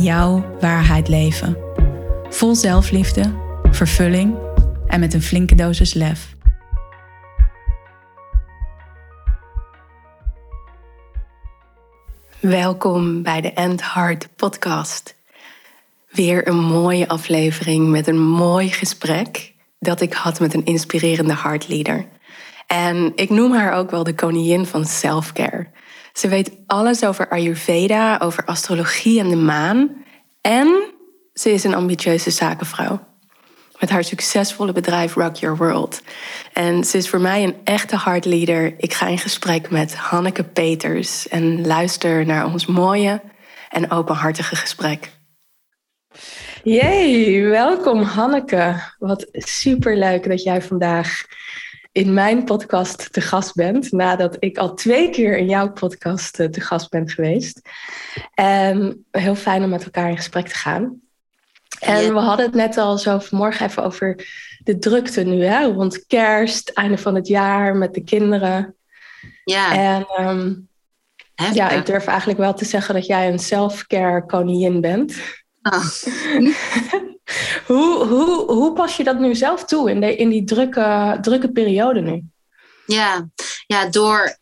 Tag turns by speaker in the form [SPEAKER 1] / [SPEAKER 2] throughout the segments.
[SPEAKER 1] jouw waarheid leven. Vol zelfliefde, vervulling en met een flinke dosis lef. Welkom bij de End Heart podcast. Weer een mooie aflevering met een mooi gesprek dat ik had met een inspirerende heartleader. En ik noem haar ook wel de koningin van selfcare. Ze weet alles over Ayurveda, over astrologie en de maan. En ze is een ambitieuze zakenvrouw. Met haar succesvolle bedrijf Rock Your World. En ze is voor mij een echte heartleader. Ik ga in gesprek met Hanneke Peters en luister naar ons mooie en openhartige gesprek. Jee, welkom Hanneke. Wat superleuk dat jij vandaag in mijn podcast te gast bent, nadat ik al twee keer in jouw podcast eh, te gast ben geweest. En heel fijn om met elkaar in gesprek te gaan. En we hadden het net al zo vanmorgen even over de drukte nu, hè? rond kerst, einde van het jaar met de kinderen.
[SPEAKER 2] Ja.
[SPEAKER 1] En ehm, ja, ik durf eigenlijk wel te zeggen dat jij een self-care koningin bent. Oh. hoe, hoe, hoe pas je dat nu zelf toe in, de, in die drukke, drukke periode nu?
[SPEAKER 2] Ja, ja, door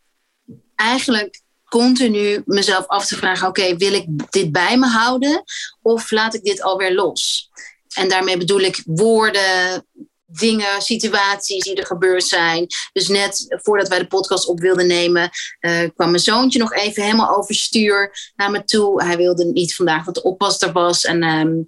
[SPEAKER 2] eigenlijk continu mezelf af te vragen: oké, wil ik dit bij me houden of laat ik dit alweer los? En daarmee bedoel ik woorden, dingen, situaties die er gebeurd zijn. Dus net voordat wij de podcast op wilden nemen, uh, kwam mijn zoontje nog even helemaal overstuur naar me toe. Hij wilde niet vandaag wat de oppasser was. En um,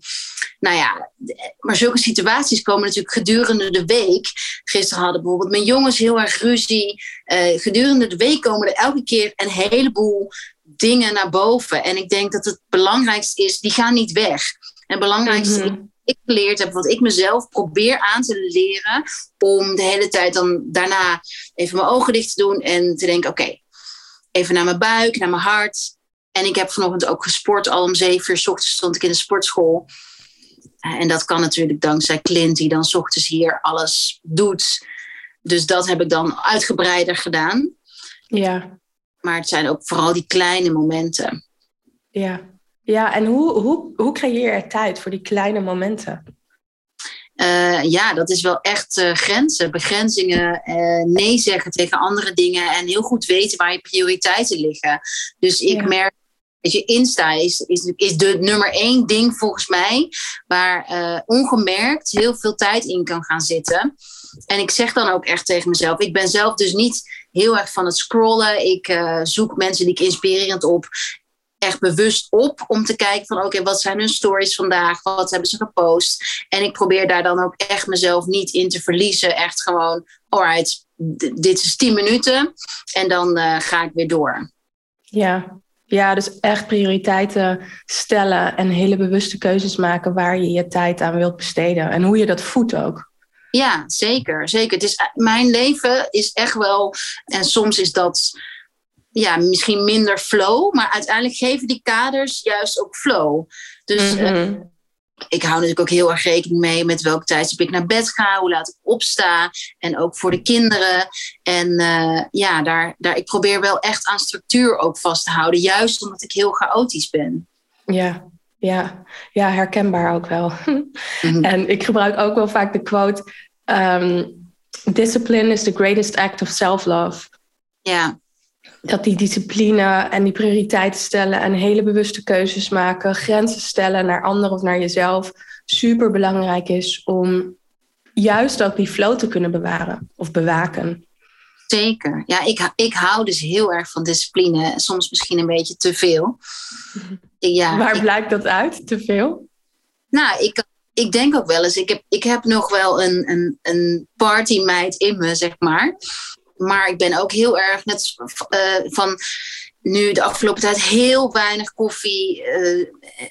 [SPEAKER 2] nou ja, maar zulke situaties komen natuurlijk gedurende de week. Gisteren hadden bijvoorbeeld mijn jongens heel erg ruzie. Uh, gedurende de week komen er elke keer een heleboel dingen naar boven. En ik denk dat het belangrijkste is, die gaan niet weg. En het belangrijkste mm -hmm ik geleerd heb, wat ik mezelf probeer aan te leren, om de hele tijd dan daarna even mijn ogen dicht te doen en te denken: oké, even naar mijn buik, naar mijn hart. En ik heb vanochtend ook gesport. Al om zeven uur s ochtends stond ik in de sportschool. Eh, en dat kan natuurlijk dankzij Clint, die dan s ochtends hier alles doet. Dus dat heb ik dan uitgebreider gedaan.
[SPEAKER 1] Ja.
[SPEAKER 2] Maar het zijn ook vooral die kleine momenten.
[SPEAKER 1] Ja. Ja, en hoe, hoe, hoe creëer je tijd voor die kleine momenten?
[SPEAKER 2] Uh, ja, dat is wel echt uh, grenzen, begrenzingen, uh, nee zeggen tegen andere dingen en heel goed weten waar je prioriteiten liggen. Dus ik ja. merk, dat je Insta is, is, is de nummer één ding volgens mij, waar ongemerkt heel veel tijd in kan gaan zitten. En ik zeg dan ook echt tegen mezelf, ik ben zelf dus niet heel erg van het scrollen. Ik zoek mensen die ik inspirerend op echt bewust op om te kijken van oké, wat zijn hun stories vandaag? Wat hebben ze gepost? En ik probeer daar dan ook echt mezelf niet in te verliezen. Echt gewoon, alright, dit is 10 minuten en dan uh, ga ik weer door.
[SPEAKER 1] Ja. ja, dus echt prioriteiten stellen en hele bewuste keuzes maken waar je je tijd aan wilt besteden en hoe je dat voedt ook.
[SPEAKER 2] Ja, zeker. zeker. Het is, mijn leven is echt wel, en soms is dat ja, misschien minder flow, maar uiteindelijk geven die kaders juist ook flow. Dus mm -hmm. ik hou natuurlijk ook heel erg rekening mee met welke tijdstip ik naar bed ga, hoe laat ik opsta en ook voor de kinderen. En uh, ja, daar, daar, ik probeer wel echt aan structuur ook vast te houden, juist omdat ik heel chaotisch ben.
[SPEAKER 1] Ja, ja, ja herkenbaar ook wel. Mm -hmm. En ik gebruik ook wel vaak de quote: um, Discipline is the greatest act of self-love.
[SPEAKER 2] Ja
[SPEAKER 1] dat die discipline en die prioriteiten stellen en hele bewuste keuzes maken, grenzen stellen naar anderen of naar jezelf, super belangrijk is om juist ook die flow te kunnen bewaren of bewaken.
[SPEAKER 2] Zeker. Ja, ik, ik hou dus heel erg van discipline. Soms misschien een beetje te veel.
[SPEAKER 1] Ja, Waar blijkt dat uit? Te veel?
[SPEAKER 2] Nou, ik, ik denk ook wel eens. Ik heb, ik heb nog wel een, een, een partymeid in me, zeg maar. Maar ik ben ook heel erg net uh, van. nu de afgelopen tijd heel weinig koffie, uh,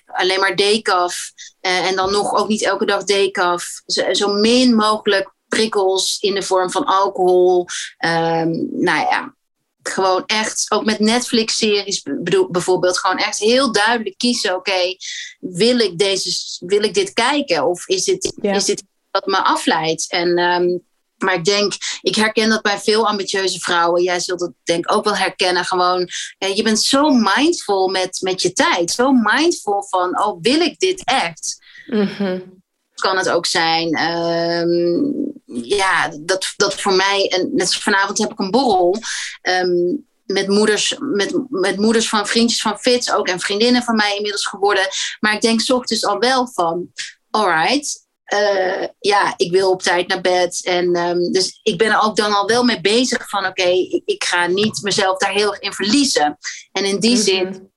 [SPEAKER 2] alleen maar decaf. Uh, en dan nog ook niet elke dag decaf. Zo, zo min mogelijk prikkels in de vorm van alcohol. Um, nou ja, gewoon echt, ook met Netflix-series bijvoorbeeld, gewoon echt heel duidelijk kiezen: oké, wil ik deze, wil ik dit kijken? Of is dit, ja. is dit wat me afleidt? En um, maar ik denk, ik herken dat bij veel ambitieuze vrouwen. Jij zult het denk ik ook wel herkennen. Gewoon, je bent zo mindful met, met je tijd. Zo mindful van, oh, wil ik dit echt? Mm Kan het ook zijn. Um, ja, dat, dat voor mij, en net als vanavond heb ik een borrel. Um, met moeders, met, met moeders van vriendjes van Fits ook en vriendinnen van mij inmiddels geworden. Maar ik denk ochtends al wel van, alright, uh, ja, ik wil op tijd naar bed. En um, dus ik ben er ook dan al wel mee bezig van oké, ik, ik, ga niet mezelf daar heel erg in verliezen. En in die mm -hmm. zin,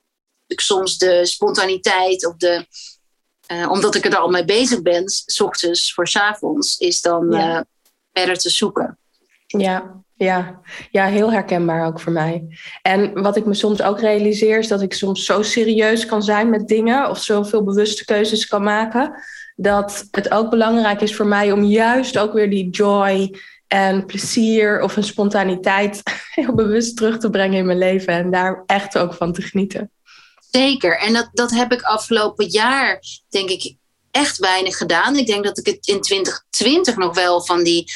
[SPEAKER 2] ik soms de spontaniteit of de, uh, omdat ik er al mee bezig ben, s ochtends voor s avonds, is dan ja. uh, verder te zoeken.
[SPEAKER 1] Ja, ja, ja, heel herkenbaar ook voor mij. En wat ik me soms ook realiseer, is dat ik soms zo serieus kan zijn met dingen of zoveel bewuste keuzes kan maken dat het ook belangrijk is voor mij om juist ook weer die joy en plezier of een spontaniteit heel bewust terug te brengen in mijn leven en daar echt ook van te genieten.
[SPEAKER 2] Zeker, en dat, dat heb ik afgelopen jaar, denk ik, echt weinig gedaan. Ik denk dat ik het in 2020 nog wel van die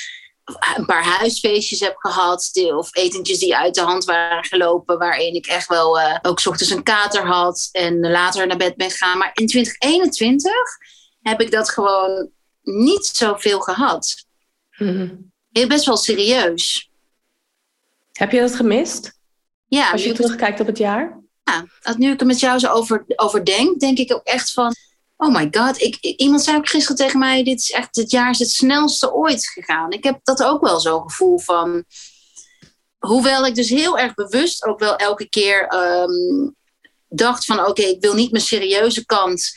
[SPEAKER 2] een paar huisfeestjes heb gehad. Of etentjes die uit de hand waren gelopen. Waarin ik echt wel uh, ook s ochtends een kater had. En later naar bed ben gegaan. Maar in 2021 heb ik dat gewoon niet zoveel gehad. Mm Best wel serieus.
[SPEAKER 1] Heb je dat gemist?
[SPEAKER 2] Ja.
[SPEAKER 1] Als je terugkijkt op het jaar?
[SPEAKER 2] Ja, als nu ik er met jou zo over, over denk, denk ik ook echt van... Oh my god, ik, iemand zei ook gisteren tegen mij... dit is echt, dit jaar is het snelste ooit gegaan. Ik heb dat ook wel zo'n gevoel van... Hoewel ik dus heel erg bewust ook wel elke keer um, dacht van... oké, ik wil niet mijn serieuze kant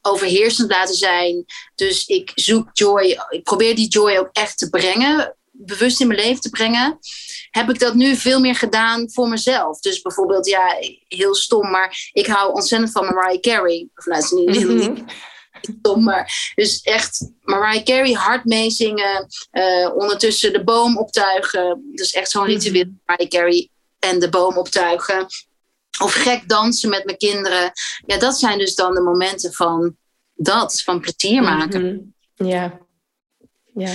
[SPEAKER 2] overheersend laten zijn. Dus ik zoek joy, ik probeer die joy ook echt te brengen, bewust in mijn leven te brengen. Heb ik dat nu veel meer gedaan voor mezelf. Dus bijvoorbeeld, ja, heel stom, maar ik hou ontzettend van Mariah Carey. Of nou, is niet heel mm stom, maar dus echt Mariah Carey hard meezingen, uh, ondertussen de boom optuigen. Dus echt zo'n ritueel, Mariah Carey en de boom optuigen of gek dansen met mijn kinderen. Ja, dat zijn dus dan de momenten van dat, van plezier maken.
[SPEAKER 1] -hmm. Ja. ja.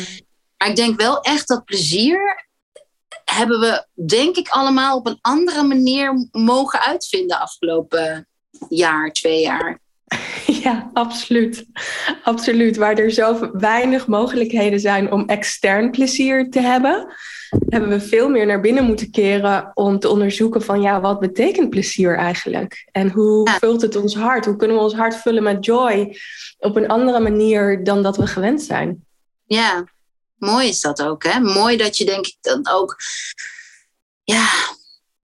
[SPEAKER 2] Maar ik denk wel echt dat plezier hebben we, denk ik, allemaal op een andere manier mogen uitvinden afgelopen jaar, twee jaar.
[SPEAKER 1] Ja, absoluut. Absoluut. Waar er zo weinig mogelijkheden zijn om extern plezier te hebben, hebben we veel meer naar binnen moeten keren om te onderzoeken van ja, wat betekent plezier eigenlijk? En hoe vult het ons hart? Hoe kunnen we ons hart vullen met joy op een andere manier dan dat we gewend zijn?
[SPEAKER 2] Ja, mooi is dat ook. Hè? Mooi dat je denk ik dan ook, ja,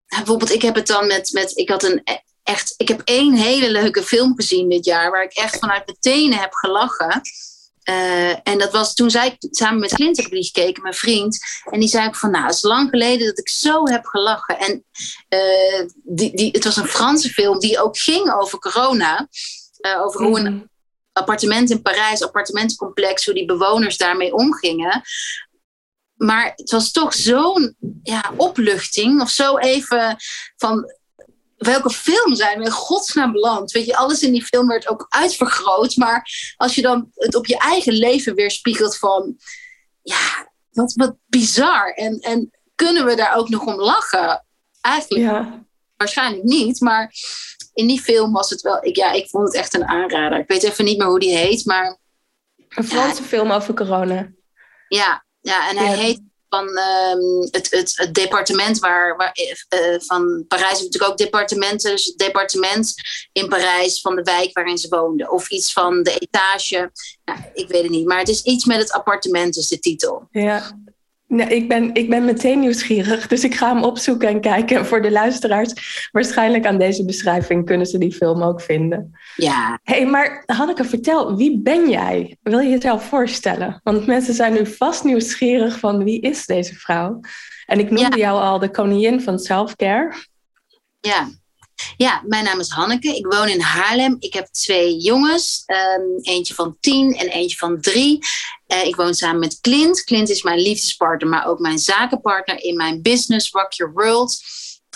[SPEAKER 2] bijvoorbeeld ik heb het dan met, met ik had een echt, ik heb één hele leuke film gezien dit jaar waar ik echt vanuit mijn tenen heb gelachen. Uh, en dat was toen zij samen met Clint heb die gekeken, mijn vriend. En die zei ook van, nou, het is lang geleden dat ik zo heb gelachen. En uh, die, die, het was een Franse film die ook ging over corona. Uh, over hoe een mm. Appartement in Parijs, appartementencomplex, hoe die bewoners daarmee omgingen. Maar het was toch zo'n ja, opluchting. Of zo even van welke film zijn we in godsnaam beland? Weet je, alles in die film werd ook uitvergroot. Maar als je dan het op je eigen leven weer spiegelt van... Ja, wat, wat bizar. En, en kunnen we daar ook nog om lachen? Eigenlijk ja. waarschijnlijk niet. Maar in die film was het wel... Ik, ja, ik vond het echt een aanrader. Ik weet even niet meer hoe die heet, maar...
[SPEAKER 1] Een Franse ja, film over corona.
[SPEAKER 2] Ja, ja en hij ja. heet van um, het, het, het, departement waar, waar uh, van Parijs heeft natuurlijk ook departementen. Dus het departement in Parijs van de wijk waarin ze woonden. Of iets van de etage. Nou, ik weet het niet. Maar het is iets met het appartement is de titel.
[SPEAKER 1] Ja, Nee, ik, ben, ik ben meteen nieuwsgierig, dus ik ga hem opzoeken en kijken. Voor de luisteraars, waarschijnlijk aan deze beschrijving kunnen ze die film ook vinden.
[SPEAKER 2] Ja.
[SPEAKER 1] hey, maar Hanneke, vertel, wie ben jij? Wil je jezelf voorstellen? Want mensen zijn nu vast nieuwsgierig van wie is deze vrouw? En ik noemde ja. jou al de koningin van selfcare.
[SPEAKER 2] Ja. Ja, mijn naam is Hanneke. Ik woon in Haarlem. Ik heb twee jongens. Ehm, eentje van tien en eentje van drie. Uh, ik woon samen met Clint. Clint is mijn liefdespartner, maar ook mijn zakenpartner in mijn business Rock Your World.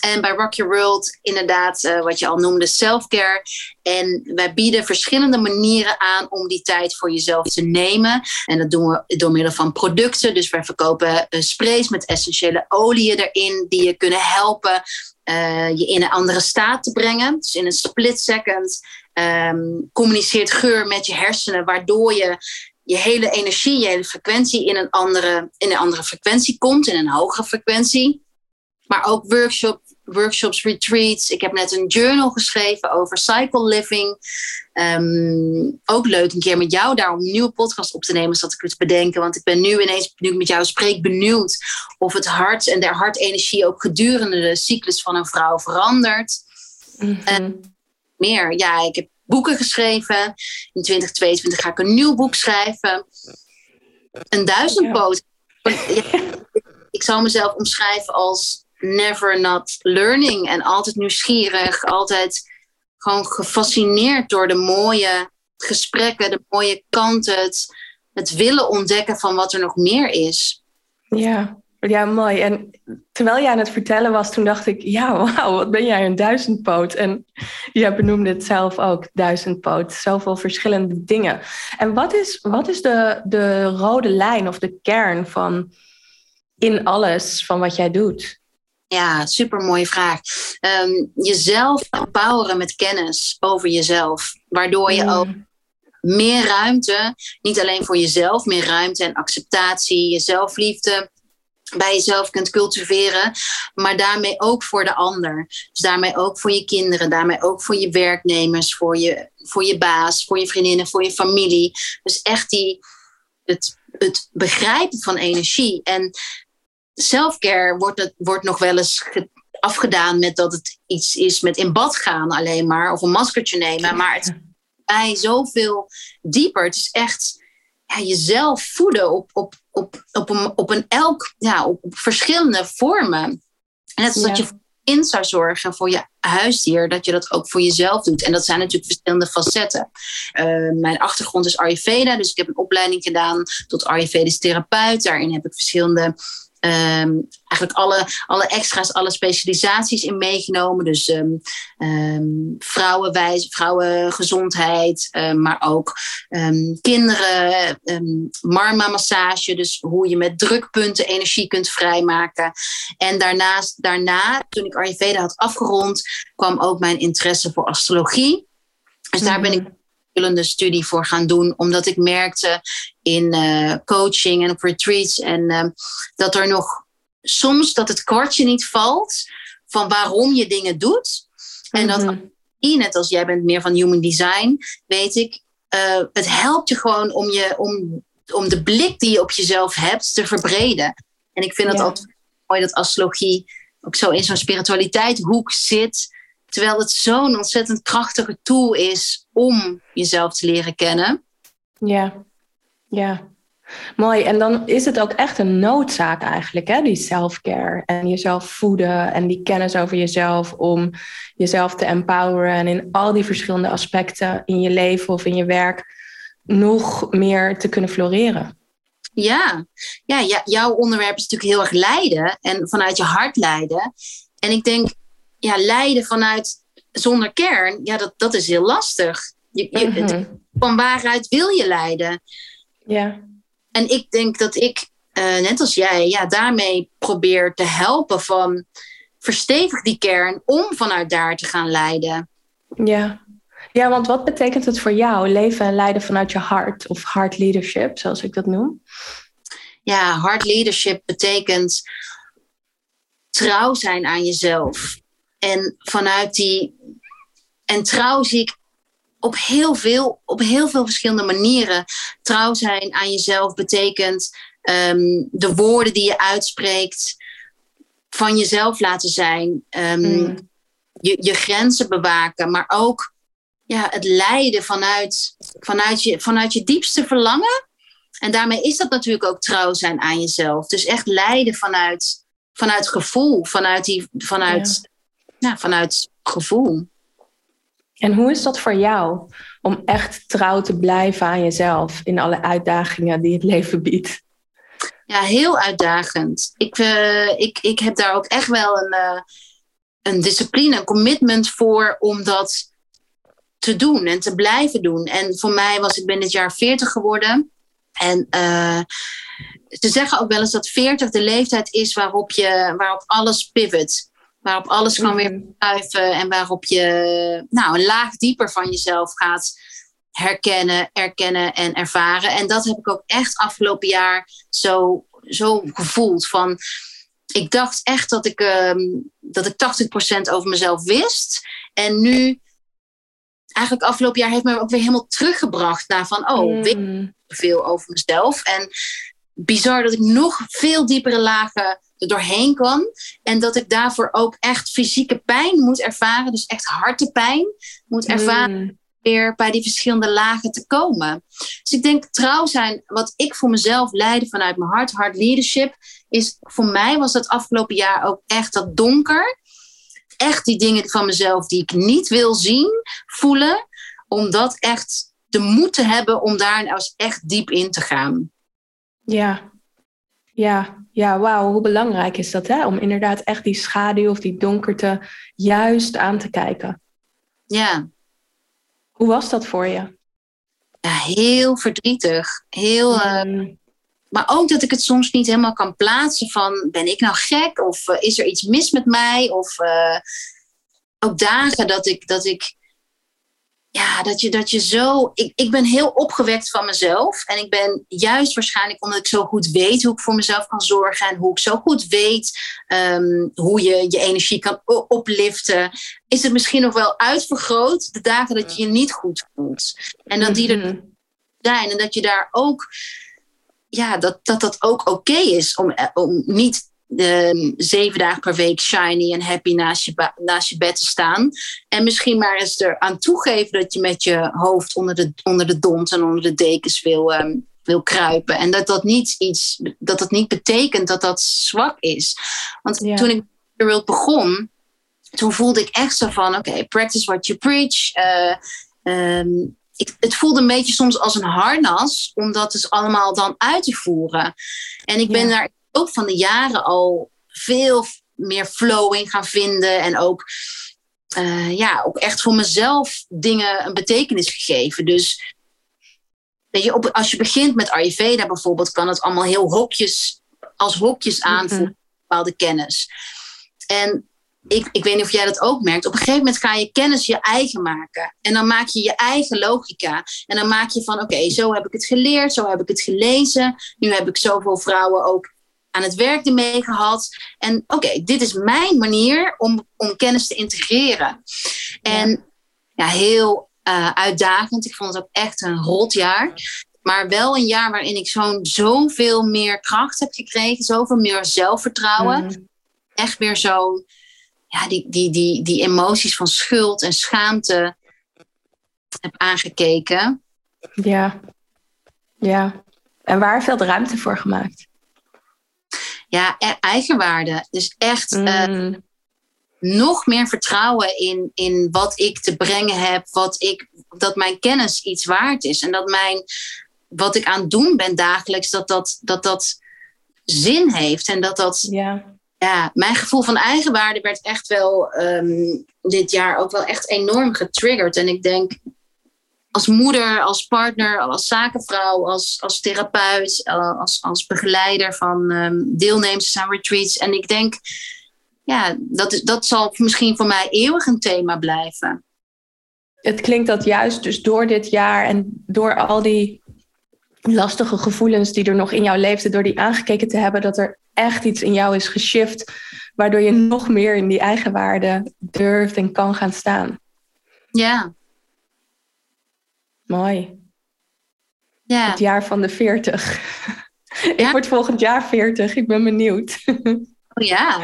[SPEAKER 2] En bij Rock Your World inderdaad, uh, wat je al noemde, self-care. En wij bieden verschillende manieren aan om die tijd voor jezelf te nemen. En dat doen we door middel van producten. Dus wij verkopen uh, sprays met essentiële oliën erin die je kunnen helpen uh, je in een andere staat te brengen. Dus in een split second um, communiceert geur met je hersenen, waardoor je je hele energie, je hele frequentie in een andere, in een andere frequentie komt, in een hogere frequentie. Maar ook workshop, workshops, retreats. Ik heb net een journal geschreven over cycle living. Um, ook leuk een keer met jou daar om een nieuwe podcast op te nemen, zat ik het bedenken. Want ik ben nu ineens, nu ik met jou spreek, benieuwd of het hart en de hartenergie ook gedurende de cyclus van een vrouw verandert. Mm -hmm. meer, ja, ik heb boeken geschreven. In 2022 ga ik een nieuw boek schrijven. Een duizendpoot. Ja. Ik zou mezelf omschrijven als never not learning. En altijd nieuwsgierig, altijd gewoon gefascineerd door de mooie gesprekken, de mooie kanten, het, willen ontdekken van wat er nog meer is.
[SPEAKER 1] Ja, ja, mooi. En terwijl jij aan het vertellen was, toen dacht ik, ja, wauw, wat ben jij een duizendpoot. En jij benoemde het zelf ook, duizendpoot. Zoveel verschillende dingen. En wat is, wat is de, de rode lijn of de kern van in alles van wat jij doet?
[SPEAKER 2] Ja, super mooie vraag. Um, jezelf empoweren met kennis over jezelf. Waardoor je mm. ook meer ruimte, niet alleen voor jezelf, meer ruimte en acceptatie, je zelfliefde bij jezelf kunt cultiveren, maar daarmee ook voor de ander. Dus daarmee ook voor je kinderen, daarmee ook voor je werknemers, voor je, voor je baas, voor je vriendinnen, voor je familie. Dus echt die, het, het begrijpen van energie. En selfcare wordt, het, wordt nog wel eens afgedaan met dat het iets is met in bad gaan alleen maar, of een maskertje nemen. Maar het is bij zoveel dieper. Het is echt ja, jezelf voeden op, op, op, op, een, op een elk, ja, op, verschillende vormen. En net als dat je voor kind zou zorgen voor je huisdier, dat je dat ook voor jezelf doet. En dat zijn natuurlijk verschillende facetten. Uh, mijn achtergrond is Ayurveda, dus ik heb een opleiding gedaan tot Ayurvedisch therapeut. Daarin heb ik verschillende um, eigenlijk alle, alle extra's, alle specialisaties in meegenomen. Dus um, um, vrouwenwijs, vrouwengezondheid, maar ook kinderen, marma-massage. Dus hoe je met drukpunten energie kunt vrijmaken. En daarnaast, daarna, toen ik Ayurveda had afgerond, kwam ook mijn interesse voor astrologie. Dus daar ben ik studie voor gaan doen, omdat ik merkte in uh, coaching en op retreats en uh, dat er nog soms dat het kwartje niet valt van waarom je dingen doet. En dat mm net als jij bent meer van human design, weet ik, uh, het helpt je gewoon om, je, om, om de blik die je op jezelf hebt te verbreden. En ik vind ja. dat altijd mooi dat astrologie ook zo in zo'n spiritualiteitshoek zit. Terwijl het zo'n ontzettend krachtige tool is om jezelf te leren kennen.
[SPEAKER 1] Ja, ja. Mooi. En dan is het ook echt een noodzaak eigenlijk, hè? die self-care. En jezelf voeden en die kennis over jezelf om jezelf te empoweren. En in al die verschillende aspecten in je leven of in je werk nog meer te kunnen floreren.
[SPEAKER 2] Ja, ja, ja jouw onderwerp is natuurlijk heel erg lijden en vanuit je hart lijden. En ik denk, ja, lijden vanuit zonder kern, ja, dat, dat is heel lastig. Je, je, mhm. van waaruit wil je leiden?
[SPEAKER 1] Ja.
[SPEAKER 2] En ik denk dat ik, uh, net als jij, ja, daarmee probeer te helpen van verstevig die kern om vanuit daar te gaan leiden.
[SPEAKER 1] Ja. ja, want wat betekent het voor jou, leven en leiden vanuit je hart of heart leadership, zoals ik dat noem?
[SPEAKER 2] Ja, heart leadership betekent trouw zijn aan jezelf. En vanuit die. En trouw zie ik op heel veel, op heel veel verschillende manieren. Trouw zijn aan jezelf betekent um, de woorden die je uitspreekt van jezelf laten zijn. Um, mm. je, je grenzen bewaken, maar ook ja, het lijden vanuit, vanuit, je, vanuit je diepste verlangen. En daarmee is dat natuurlijk ook trouw zijn aan jezelf. Dus echt lijden vanuit, vanuit gevoel, vanuit, die, vanuit ja, vanuit gevoel.
[SPEAKER 1] En hoe is dat voor jou om echt trouw te blijven aan jezelf in alle uitdagingen die het leven biedt?
[SPEAKER 2] Ja, heel uitdagend. Ik, uh, ik, ik heb daar ook echt wel een, uh, een discipline, een commitment voor om dat te doen en te blijven doen. En voor mij was ik ben dit jaar 40 geworden. En uh, ze zeggen ook wel eens dat 40 de leeftijd is waarop, je, waarop alles pivot. Waarop alles kan weer schuiven en waarop je nou, een laag dieper van jezelf gaat herkennen, erkennen en ervaren. En dat heb ik ook echt afgelopen jaar zo, zo gevoeld. Van, ik dacht echt dat ik, um, dat ik 80% over mezelf wist. En nu, eigenlijk afgelopen jaar heeft me ook weer helemaal teruggebracht naar van, oh, mm. weet ik veel over mezelf. En bizar dat ik nog veel diepere lagen er doorheen kan. En dat ik daarvoor ook echt fysieke pijn moet ervaren. Dus echt hartepijn moet ervaren. Mm. Weer bij die verschillende lagen te komen. Dus ik denk trouw zijn, wat ik voor mezelf leidde vanuit mijn hart, hard leadership, is voor mij was dat afgelopen jaar ook echt dat donker. Echt die dingen van mezelf die ik niet wil zien, voelen. Om dat echt de moed te hebben om daar nou eens echt diep in te gaan.
[SPEAKER 1] Ja, ja, ja, wauw, hoe belangrijk is dat, hè? Om inderdaad echt die schaduw of die donkerte juist aan te kijken.
[SPEAKER 2] Ja.
[SPEAKER 1] Hoe was dat voor je?
[SPEAKER 2] Ja, heel verdrietig. Heel, uh, maar ook dat ik het soms niet helemaal kan plaatsen van... ben ik nou gek? Of uh, is er iets mis met mij? Of uh, ook dagen dat ik... Dat ik ja, dat je, dat je zo. Ik, ik ben heel opgewekt van mezelf. En ik ben juist waarschijnlijk omdat ik zo goed weet hoe ik voor mezelf kan zorgen. En hoe ik zo goed weet um, hoe je je energie kan opliften. Is het misschien nog wel uitvergroot de dagen dat je je niet goed voelt. En dat die er mhm. zijn. En dat je daar ook. Ja, dat dat, dat ook oké is om, om niet de, zeven dagen per week shiny en happy naast je, naast je bed te staan. En misschien maar eens eraan toegeven dat je met je hoofd onder de, onder de dont en onder de dekens wil, um, wil kruipen. En dat dat niet iets, dat dat niet betekent dat dat zwak is. Want toen ik de World begon, toen voelde ik echt zo van: oké, practice what you preach. Uh, um, ik, het voelde een beetje soms als een harnas om dat dus allemaal dan uit te voeren. En ik ben daar ook van de jaren al veel meer flow in gaan vinden. En ook, uh, ja, ook echt voor mezelf dingen een betekenis gegeven. Dus weet je, op, als je begint met Ayurveda bijvoorbeeld, kan het allemaal heel hokjes, als hokjes mhm. aanvoelen, mm bepaalde kennis. En ik, ik weet niet of jij dat ook merkt. Op een gegeven moment ga je kennis je eigen maken. En dan maak je je eigen logica. En dan maak je van, oké, zo heb ik het geleerd, zo heb ik het gelezen. Nu heb ik zoveel vrouwen ook aan het werk ermee gehad. En oké, dit is mijn manier om, om kennis te integreren. En ja, heel uh, uitdagend. Ik vond het ook echt een rot jaar. Maar wel een jaar waarin ik zo'n zoveel meer kracht heb gekregen. Zoveel meer zelfvertrouwen. Mm. Echt weer zo... Ja, die, die, die, die emoties van schuld en schaamte heb aangekeken.
[SPEAKER 1] Ja, ja. En waar veel ruimte voor gemaakt?
[SPEAKER 2] Ja, e- eigenwaarde. Dus echt eh, mm. nog meer vertrouwen in, in wat ik te brengen heb, wat ik, dat mijn kennis iets waard is. En dat mijn, wat ik aan het doen ben dagelijks, dat dat, dat, dat zin heeft. En dat dat. Ja. Ja, mijn gevoel van eigenwaarde werd echt wel um, dit jaar ook wel echt enorm getriggerd. En ik denk, als moeder, als partner, als zakenvrouw, als, als therapeut, eh, als, als begeleider van um, deelnemers aan retreats. En ik denk, ja, dat, is, dat zal misschien voor mij eeuwig een thema blijven.
[SPEAKER 1] Het klinkt dat juist dus door dit jaar en door al die lastige gevoelens die er nog in jou leefden, door die aangekeken te hebben, dat er echt iets in jou is geshift, waardoor je nog meer in die eigenwaarde durft en kan gaan staan.
[SPEAKER 2] Ja,
[SPEAKER 1] Mooi. Ja. Het jaar van de 40. ik word volgend jaar 40. Ik ben benieuwd.
[SPEAKER 2] oh ja.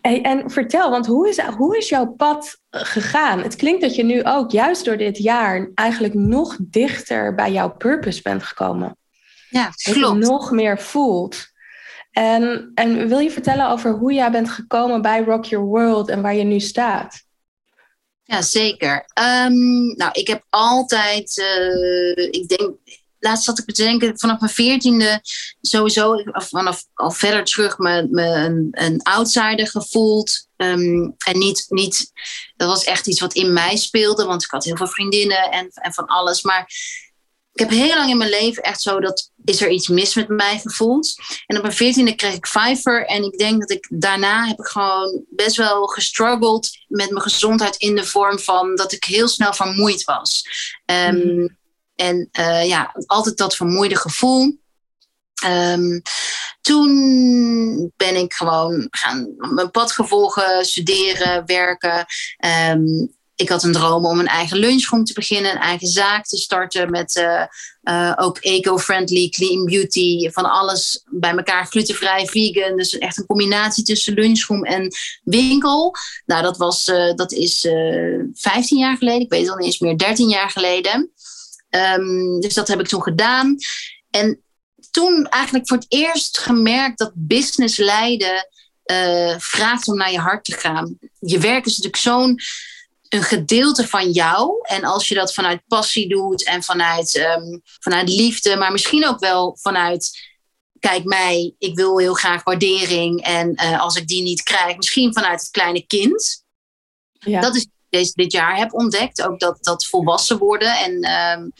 [SPEAKER 1] Hey, en vertel, want hoe is, hoe is jouw pad gegaan? Het klinkt dat je nu ook juist door dit jaar eigenlijk nog dichter bij jouw purpose bent gekomen.
[SPEAKER 2] Ja,
[SPEAKER 1] klopt. Dat je nog meer voelt. En, en wil je vertellen over hoe jij bent gekomen bij Rock Your World en waar je nu staat?
[SPEAKER 2] Ja, zeker. Um, nou, ik heb altijd, uh, ik denk, laatst zat ik te denken, vanaf mijn veertiende sowieso, vanaf al verder terug, me, een, een outsider gevoeld. Um, en niet, niet, dat was echt iets wat in mij speelde, want ik had heel veel vriendinnen en, en van alles. Maar ik heb heel lang in mijn leven echt zo dat is er iets mis met mij gevoeld. En op mijn veertiende kreeg ik Fiverr. En ik denk dat ik daarna heb ik gewoon best wel gestruggeld met mijn gezondheid in de vorm van dat ik heel snel vermoeid was. Um, En uh, ja, altijd dat vermoeide gevoel. Um, toen ben ik gewoon gaan mijn pad gevolgen, studeren, werken. Um, ik had een droom om een eigen lunchroom te beginnen, een eigen zaak te starten met uh, uh, ook eco-friendly, clean beauty, van alles bij elkaar, glutenvrij, vegan. Dus echt een combinatie tussen lunchroom en winkel. Nou, dat, was, uh, dat is 15 jaar geleden, ik weet het al niet eens meer, 13 jaar geleden. Um, dus dat heb ik toen gedaan. En toen eigenlijk voor het eerst gemerkt dat business leiden vraagt om naar je hart te gaan. Je werk is natuurlijk zo'n een gedeelte van jou. En als je dat vanuit passie doet en vanuit, um, vanuit liefde, maar misschien ook wel vanuit. Kijk mij, ik wil heel graag waardering. En uh, als ik die niet krijg, misschien vanuit het kleine kind. Ja. Dat is deze, dit jaar heb ontdekt. Ook dat, dat volwassen worden en um,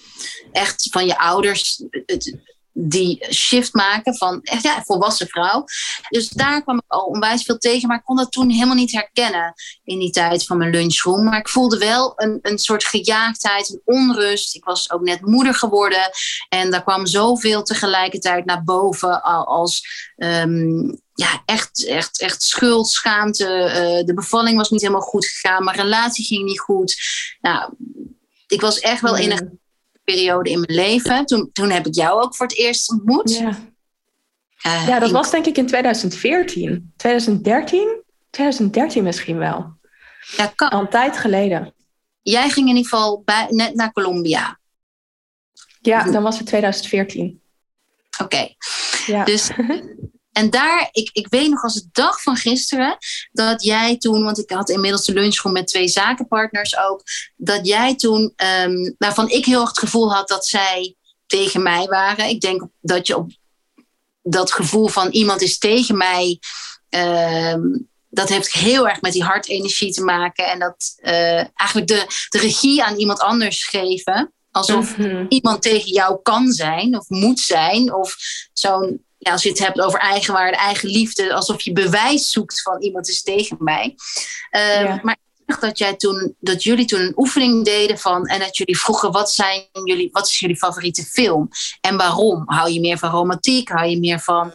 [SPEAKER 2] echt van je ouders het, die shift maken van echt ja, volwassen vrouw. Dus daar kwam ik al onwijs veel tegen, maar ik kon dat toen helemaal niet herkennen in die tijd van mijn lunchroom. Maar ik voelde wel een, een soort gejaagdheid, een onrust. Ik was ook net moeder geworden en daar kwam zoveel tegelijkertijd naar boven als um, ja, echt, echt, echt schuld, schaamte. Uh, de bevalling was niet helemaal goed gegaan, mijn relatie ging niet goed. Nou, ik was echt wel in een periode in mijn leven. Toen, toen heb ik jou ook voor het eerst ontmoet.
[SPEAKER 1] Ja, uh, ja dat was denk ik in 2014. 2013? 2013 misschien wel. Ja, kan. Al een tijd geleden.
[SPEAKER 2] Jij ging in ieder geval bij, net naar Colombia.
[SPEAKER 1] Ja, dan was het 2014.
[SPEAKER 2] Oké. Okay. Ja. Dus En daar, ik, ik weet nog als de dag van gisteren, dat jij toen, want ik had inmiddels de lunchroom met twee zakenpartners ook, dat jij toen, um, waarvan ik heel erg het gevoel had dat zij tegen mij waren. Ik denk dat je op dat gevoel van iemand is tegen mij, um, dat heeft heel erg met die hartenergie te maken. En dat uh, eigenlijk de, de regie aan iemand anders geven. Alsof mm -hmm. iemand tegen jou kan zijn of moet zijn. Of zo'n ja, als je het hebt over eigenwaarde, eigen liefde, alsof je bewijs zoekt van iemand is tegen mij. Uh, ja. Maar dat, jij toen, dat jullie toen een oefening deden van en dat jullie vroegen wat, zijn jullie, wat is jullie favoriete film en waarom? Hou je meer van romantiek? Hou je meer van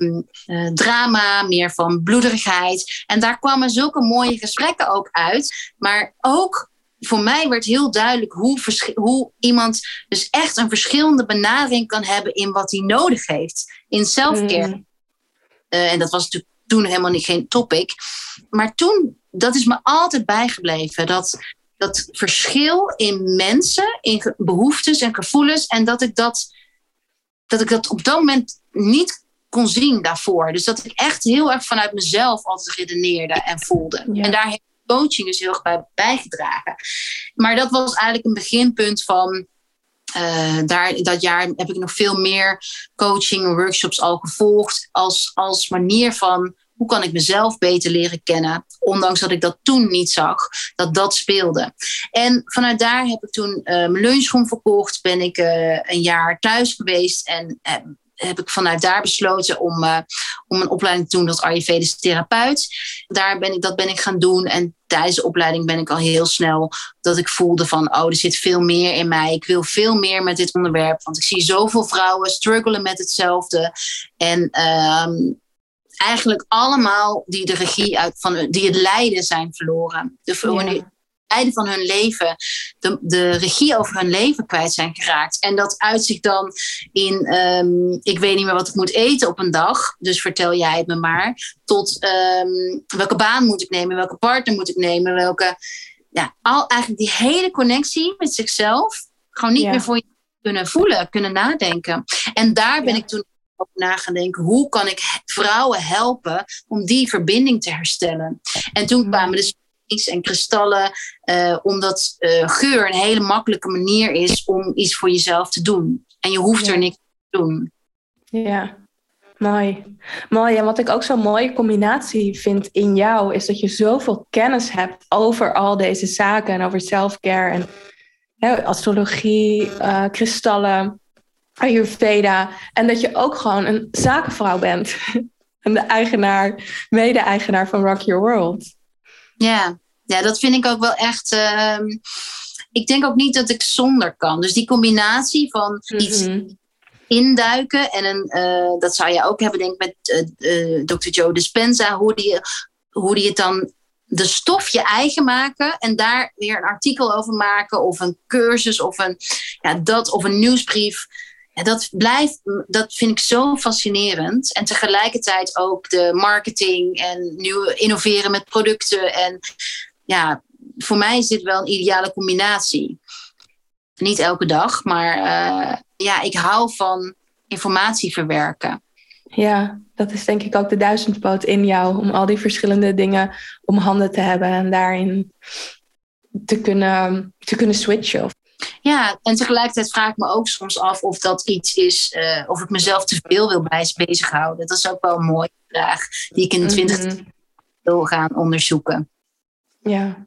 [SPEAKER 2] um, uh, drama, meer van bloederigheid? En daar kwamen zulke mooie gesprekken ook uit, maar ook voor mij werd heel duidelijk hoe, hoe iemand dus echt een verschillende benadering kan hebben in wat hij nodig heeft in selfcare. Mm. Uh, en dat was natuurlijk toen helemaal niet geen topic. Maar toen, dat is me altijd bijgebleven. Dat, dat verschil in mensen, in behoeftes en gevoelens. En dat ik dat, dat ik dat op dat moment niet kon zien daarvoor. Dus dat ik echt heel erg vanuit mezelf altijd redeneerde en voelde. Ja. En daar heeft coaching dus heel erg bij bijgedragen. Maar dat was eigenlijk een beginpunt van. Uh, daar, dat jaar heb ik nog veel meer coaching en workshops al gevolgd. Als, als manier van hoe kan ik mezelf beter leren kennen. Ondanks dat ik dat toen niet zag, dat dat speelde. En vanuit daar heb ik toen uh, mijn lunchroom verkocht. Ben ik uh, een jaar thuis geweest en heb ik vanuit daar besloten om, uh, om een opleiding te doen tot Ayurvedisch therapeut. Daar ben ik, dat ben ik gaan doen. En tijdens de opleiding ben ik al heel snel dat ik voelde van, oh, er zit veel meer in mij. Ik wil veel meer met dit onderwerp. Want ik zie zoveel vrouwen struggelen met hetzelfde. En uh, eigenlijk allemaal die de regie uit van die het lijden zijn verloren. De, ja einde van hun leven de, de regie over hun leven kwijt zijn geraakt. En dat uitzicht dan in, um, ik weet niet meer wat ik moet eten op een dag, dus vertel jij het me maar, tot um, welke baan moet ik nemen, welke partner moet ik nemen, welke, ja, al, eigenlijk die hele connectie met zichzelf gewoon niet ja. meer voor je kunnen voelen, kunnen nadenken. En daar ben ja. ik toen over na gaan denken. Hoe kan ik vrouwen helpen om die verbinding te herstellen? En toen mm. kwamen en kristallen, uh, omdat uh, geur een hele makkelijke manier is om iets voor jezelf te doen. En je hoeft er niks te doen.
[SPEAKER 1] Ja, mooi. Mooi. En wat ik ook zo'n mooie combinatie vind in jou, is dat je zoveel kennis hebt over al deze zaken en over self-care en hè, astrologie, uh, kristallen, Ayurveda. En dat je ook gewoon een zakenvrouw bent. en de eigenaar, mede-eigenaar van Rock Your World.
[SPEAKER 2] Ja, ja dat vind ik ook wel echt. Ehm, ik denk ook niet dat ik zonder kan. Dus die combinatie van iets mhm. induiken en een, uh, dat zou je ook hebben, denk ik, met uh, uh, Dr. Joe Dispenza, hoe die, hoe die het dan de stof je eigen maken en daar weer een artikel over maken of een cursus of een, ja, dat, of een nieuwsbrief. Dat blijft, dat vind ik zo fascinerend. En tegelijkertijd ook de marketing en nieuwe innoveren met producten. En ja, voor mij is dit wel een ideale combinatie. Niet elke dag, maar uh, ja, ik hou van informatie verwerken.
[SPEAKER 1] Ja, dat is denk ik ook de duizendpoot in jou. Om al die verschillende dingen om handen te hebben en daarin te kunnen, te kunnen switchen.
[SPEAKER 2] Ja, en tegelijkertijd vraag ik me ook soms af of dat iets is, uh, of ik mezelf te veel wil bezighouden. Dat is ook wel een mooie vraag die ik in 20 mm wil gaan onderzoeken.
[SPEAKER 1] Ja.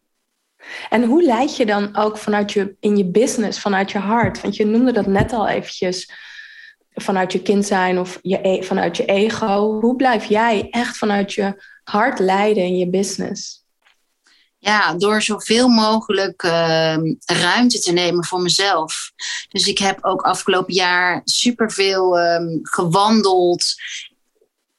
[SPEAKER 1] En hoe leid je dan ook vanuit je, in je business, vanuit je hart? Want je noemde dat net al eventjes vanuit je kind zijn of je, e, vanuit je ego. Hoe blijf jij echt vanuit je hart leiden in je business?
[SPEAKER 2] Ja, door zoveel mogelijk uh, ruimte te nemen voor mezelf. Dus ik heb ook afgelopen jaar superveel um, gewandeld.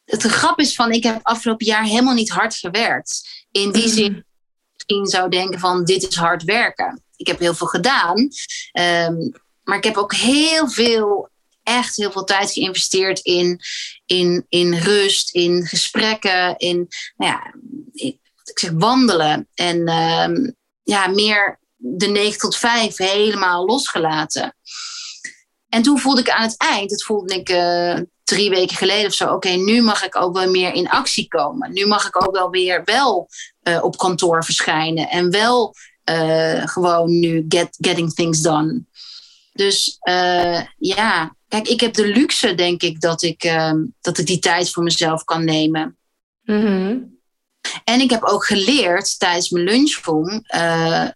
[SPEAKER 2] Het grap is van, ik heb afgelopen jaar helemaal niet hard gewerkt. In die mm. zin misschien zou denken van, dit is hard werken. Ik heb heel veel gedaan. Um, maar ik heb ook heel veel echt heel veel tijd geïnvesteerd in, in, in rust, in gesprekken, in, nou ja, ik zeg wandelen. En uh, ja, meer de 9 tot 5 helemaal losgelaten. En toen voelde ik aan het eind, dat voelde ik uh, drie weken geleden of zo, oké, nu mag ik ook wel meer in actie komen. Nu mag ik ook wel weer wel uh, op kantoor verschijnen en wel uh, gewoon nu get, getting things done. Dus ja, Kijk, ik heb de luxe, denk ik, dat ik, uh, dat ik die tijd voor mezelf kan nemen. Mm En ik heb ook geleerd tijdens mijn lunchroom uh,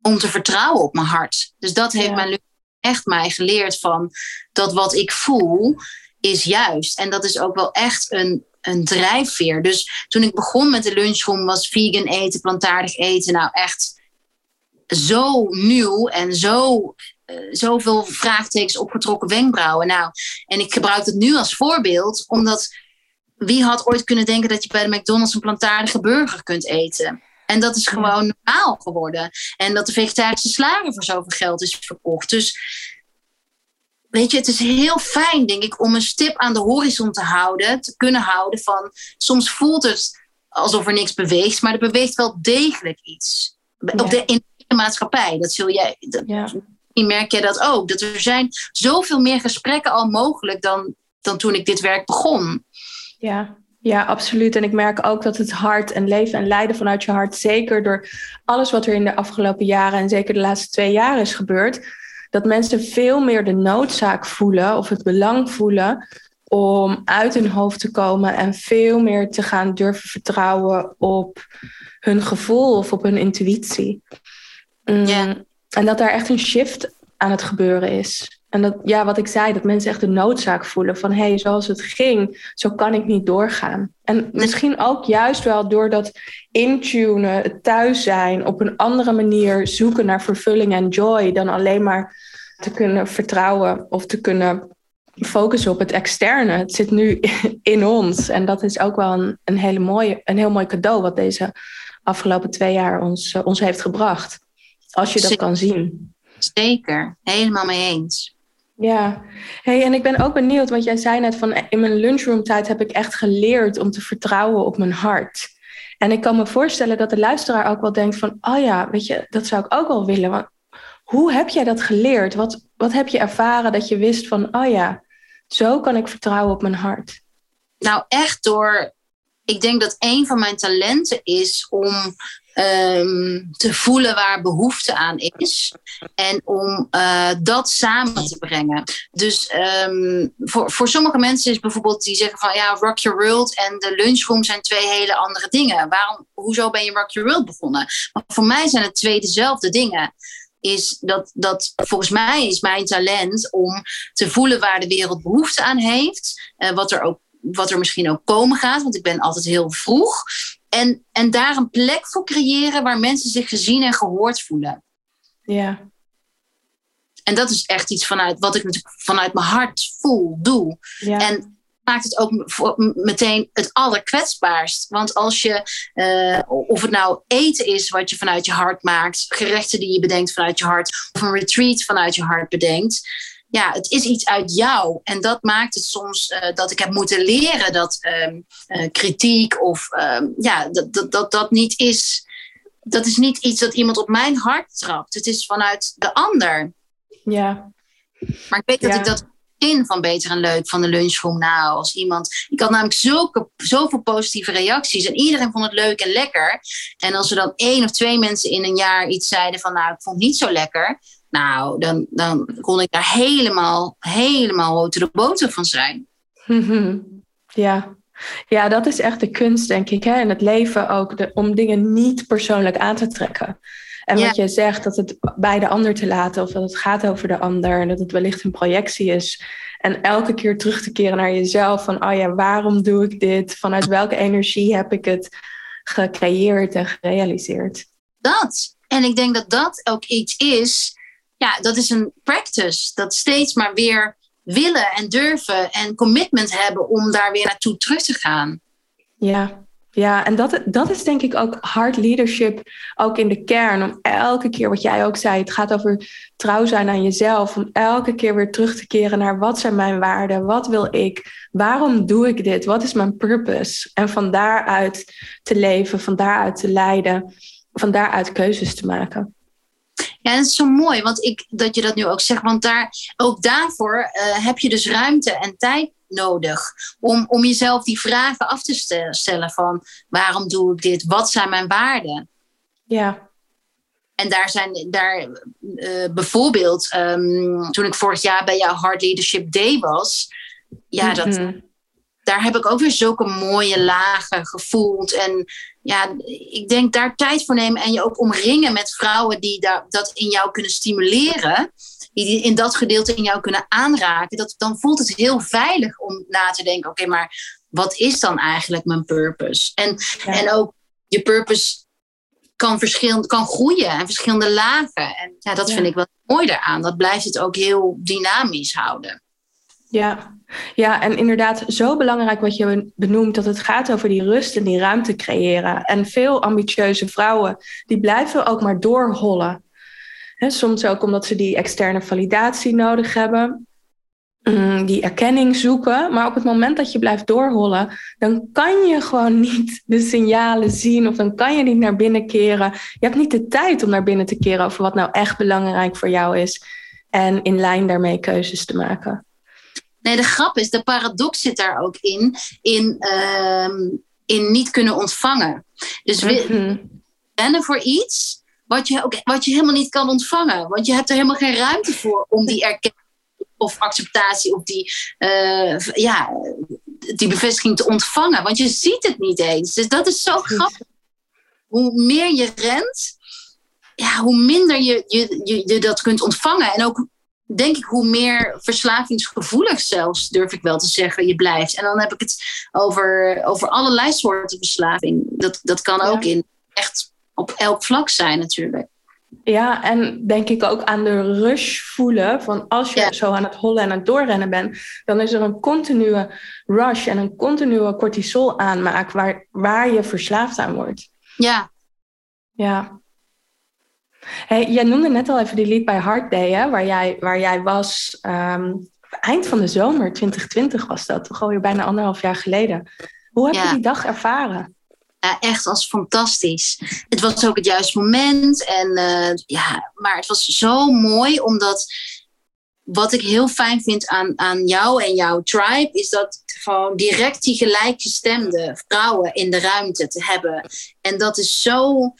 [SPEAKER 2] om te vertrouwen op mijn hart. Dus dat heeft mijn lunchroom echt mij geleerd van dat wat ik voel is juist. En dat is ook wel echt een, een drijfveer. Dus toen ik begon met de lunchroom was vegan eten, plantaardig eten nou echt zo nieuw en zo uh, zoveel vraagtekens opgetrokken wenkbrauwen. Nou, en ik gebruik het nu als voorbeeld, omdat wie had ooit kunnen denken dat je bij de McDonald's een plantaardige burger kunt eten? En dat is gewoon normaal geworden. En dat de vegetarische slager voor zoveel geld is verkocht. Dus weet je, het is heel fijn, denk ik, om een stip aan de horizon te houden, te kunnen houden van. Soms voelt het alsof er niks beweegt, maar er beweegt wel degelijk iets. Op de, in de maatschappij. Dat zul jij. Dat, ja merk jij dat ook. Dat er zijn zoveel meer gesprekken al mogelijk dan, dan toen ik dit werk begon.
[SPEAKER 1] Ja, ja, absoluut. En ik merk ook dat het hart en leven en lijden vanuit je hart, zeker door alles wat er in de afgelopen jaren en zeker de laatste twee jaar is gebeurd, dat mensen veel meer de noodzaak voelen of het belang voelen om uit hun hoofd te komen en veel meer te gaan durven vertrouwen op hun gevoel of op hun intuïtie. Mm. En dat daar echt een shift aan het gebeuren is. En dat, ja, wat ik zei, dat mensen echt de noodzaak voelen van hé, hey, zoals het ging, zo kan ik niet doorgaan. En misschien ook juist wel door dat intunen, het thuis zijn, op een andere manier zoeken naar vervulling en joy dan alleen maar te kunnen vertrouwen of te kunnen focussen op het externe. Het zit nu in ons. En dat is ook wel een, een, hele mooie, een heel mooi cadeau wat deze afgelopen twee jaar ons, uh, ons heeft gebracht. Als je dat kan zien.
[SPEAKER 2] Zeker, helemaal mee eens.
[SPEAKER 1] Ja, hey, en ik ben ook benieuwd, want jij zei net van in mijn lunchroom tijd heb ik echt geleerd om te vertrouwen op mijn hart. En ik kan me voorstellen dat de luisteraar ook wel denkt van, oh ja, weet je, dat zou ik ook wel willen. Hoe heb jij dat geleerd? Wat, wat heb je ervaren dat je wist van, oh ja, Zo kan ik vertrouwen op mijn hart.
[SPEAKER 2] Nou, echt door. Ik denk dat een van mijn talenten is om Ehm, te voelen waar behoefte aan is. En om uh, dat samen te brengen. Dus um, voor, voor sommige mensen is bijvoorbeeld die zeggen van ja, Rock Your World en de lunchroom zijn twee hele andere dingen. Waarom, hoezo ben je Rock Your World begonnen? Maar voor mij zijn het twee dezelfde dingen is dat, dat volgens mij is mijn talent om te voelen waar de wereld behoefte aan heeft. Uh, wat er ook wat er misschien ook komen gaat, want ik ben altijd heel vroeg. En, en daar een plek voor creëren waar mensen zich gezien en gehoord voelen.
[SPEAKER 1] Ja.
[SPEAKER 2] En dat is echt iets vanuit wat ik vanuit mijn hart voel, doe. Ja. En maakt het ook meteen het allerkwetsbaarst. Want als je, uh, of het nou eten is wat je vanuit je hart maakt, gerechten die je bedenkt vanuit je hart, of een retreat vanuit je hart bedenkt ja, het is iets uit jou. En dat maakt het soms uh, dat ik heb moeten leren dat um, uh, kritiek of um, ja, dat, dat, dat dat niet is. Dat is niet iets dat iemand op mijn hart trapt. Het is vanuit de ander.
[SPEAKER 1] Ja.
[SPEAKER 2] Maar ik weet dat ik dat in van Beter en Leuk van de lunchroom nou als iemand. Ik had namelijk zulke, zoveel positieve reacties en iedereen vond het leuk en lekker. En als er dan één of twee mensen in een jaar iets zeiden van nou ik vond het niet zo lekker, nou, dan, dan kon ik daar helemaal, helemaal de boter van zijn.
[SPEAKER 1] Ja. ja, dat is echt de kunst, denk ik. Hè? In het leven ook, de, om dingen niet persoonlijk aan te trekken. En wat je zegt, dat het bij de ander te laten, of dat het gaat over de ander, en dat het wellicht een projectie is. En elke keer terug te keren naar jezelf, van, oh ja, waarom doe ik dit? Vanuit welke energie heb ik het gecreëerd en gerealiseerd?
[SPEAKER 2] Dat. En ik denk dat dat ook iets is ja, dat is een practice. Dat steeds maar weer willen en durven en commitment hebben om daar weer naartoe terug te gaan.
[SPEAKER 1] Ja, ja, en dat, dat is denk ik ook hard leadership, ook in de kern. Om elke keer, wat jij ook zei, het gaat over trouw zijn aan jezelf. Om elke keer weer terug te keren naar wat zijn mijn waarden? Wat wil ik? Waarom doe ik dit? Wat is mijn purpose? En van daaruit te leven, van daaruit te leiden, van daaruit keuzes te maken.
[SPEAKER 2] Ja, dat is zo mooi want ik, dat je dat nu ook zegt. Want daar, ook daarvoor uh, heb je dus ruimte en tijd nodig. Om, om jezelf die vragen af te stellen van waarom doe ik dit? Wat zijn mijn waarden?
[SPEAKER 1] Ja.
[SPEAKER 2] En daar zijn daar uh, bijvoorbeeld, um, toen ik vorig jaar bij jouw Hard Leadership Day was, ja, dat, mhm daar heb ik ook weer zulke mooie lagen gevoeld. En ja, ik denk daar tijd voor nemen en je ook omringen met vrouwen die daar, dat in jou kunnen stimuleren. Die in dat gedeelte in jou kunnen aanraken. Dat, dan voelt het heel veilig om na te denken: oké, maar wat is dan eigenlijk mijn purpose? En, en ook je purpose kan, verschillend, kan groeien en verschillende lagen. En ja, dat vind ik wel mooi daaraan. Dat blijft het ook heel dynamisch houden.
[SPEAKER 1] Ja. ja, en inderdaad zo belangrijk wat je benoemt, dat het gaat over die rust en die ruimte creëren. En veel ambitieuze vrouwen, die blijven ook maar doorhollen. Soms ook omdat ze die externe validatie nodig hebben, mm, die erkenning zoeken. Maar op het moment dat je blijft doorhollen, dan kan je gewoon niet de signalen zien of dan kan je niet naar binnen keren. Je hebt niet de tijd om naar binnen te keren over wat nou echt belangrijk voor jou is. En in lijn daarmee keuzes te maken.
[SPEAKER 2] Nee, de grap is, de paradox zit daar ook in, in, uh, in niet kunnen ontvangen. Dus we rennen voor iets wat je, ook, wat je helemaal niet kan ontvangen. Want je hebt er helemaal geen ruimte voor om die erkenning of acceptatie of die, uh, ja, die bevestiging te ontvangen. Want je ziet het niet eens. Dus dat is zo grappig. Hoe meer je rent, ja, hoe minder je, je, je, je dat kunt ontvangen. En ook denk ik, hoe meer verslavingsgevoelig zelfs, durf ik wel te zeggen, je blijft. En dan heb ik het over, over allerlei soorten verslaving. Dat, dat kan ook in echt op elk vlak zijn natuurlijk.
[SPEAKER 1] Ja, en denk ik ook aan de rush voelen. Van als je zo aan het hollen en aan het doorrennen bent, dan is er een continue rush en een continue cortisol aanmaak waar, waar je verslaafd aan wordt.
[SPEAKER 2] Ja.
[SPEAKER 1] Ja. Hey, jij noemde net al even die lied bij Hard Day, hè, waar, jij, waar jij was. Ehm, eind van de zomer 2020 was dat, toch alweer bijna anderhalf jaar geleden. Hoe heb je die dag ervaren?
[SPEAKER 2] Ja, echt als fantastisch. Het was ook het juiste moment. En, uh, ja, maar het was zo mooi omdat wat ik heel fijn vind aan, aan jou en jouw tribe, is dat gewoon direct die gelijkgestemde vrouwen in de ruimte te hebben. En dat is zo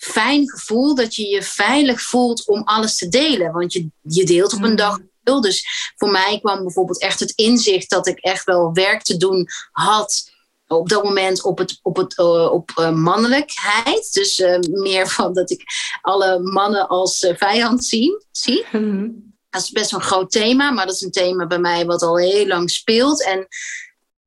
[SPEAKER 2] fijn gevoel dat je je veilig voelt om alles te delen. Want je, je deelt op een dag veel. Dus voor mij kwam bijvoorbeeld echt het inzicht dat ik echt wel werk te doen had op dat moment op, het, op, het, uh, op uh, mannelijkheid. Dus uh, meer van dat ik alle mannen als vijand zie. zie. Mm Dat is best een groot thema, maar dat is een thema bij mij wat al heel lang speelt. En,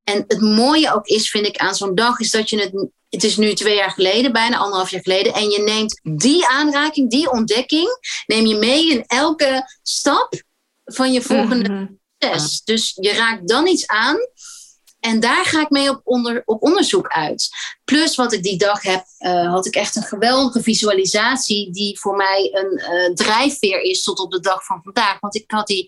[SPEAKER 2] en het mooie ook is, vind ik, aan zo'n dag, is dat je het. Het is nu twee jaar geleden, bijna anderhalf jaar geleden. En je neemt die aanraking, die ontdekking, neem je mee in elke stap van je volgende mm proces. Dus je raakt dan iets aan en daar ga ik mee op, onder, op onderzoek uit. Plus wat ik die dag heb, uh, had ik echt een geweldige visualisatie die voor mij een uh, drijfveer is tot op de dag van vandaag. Want ik had die,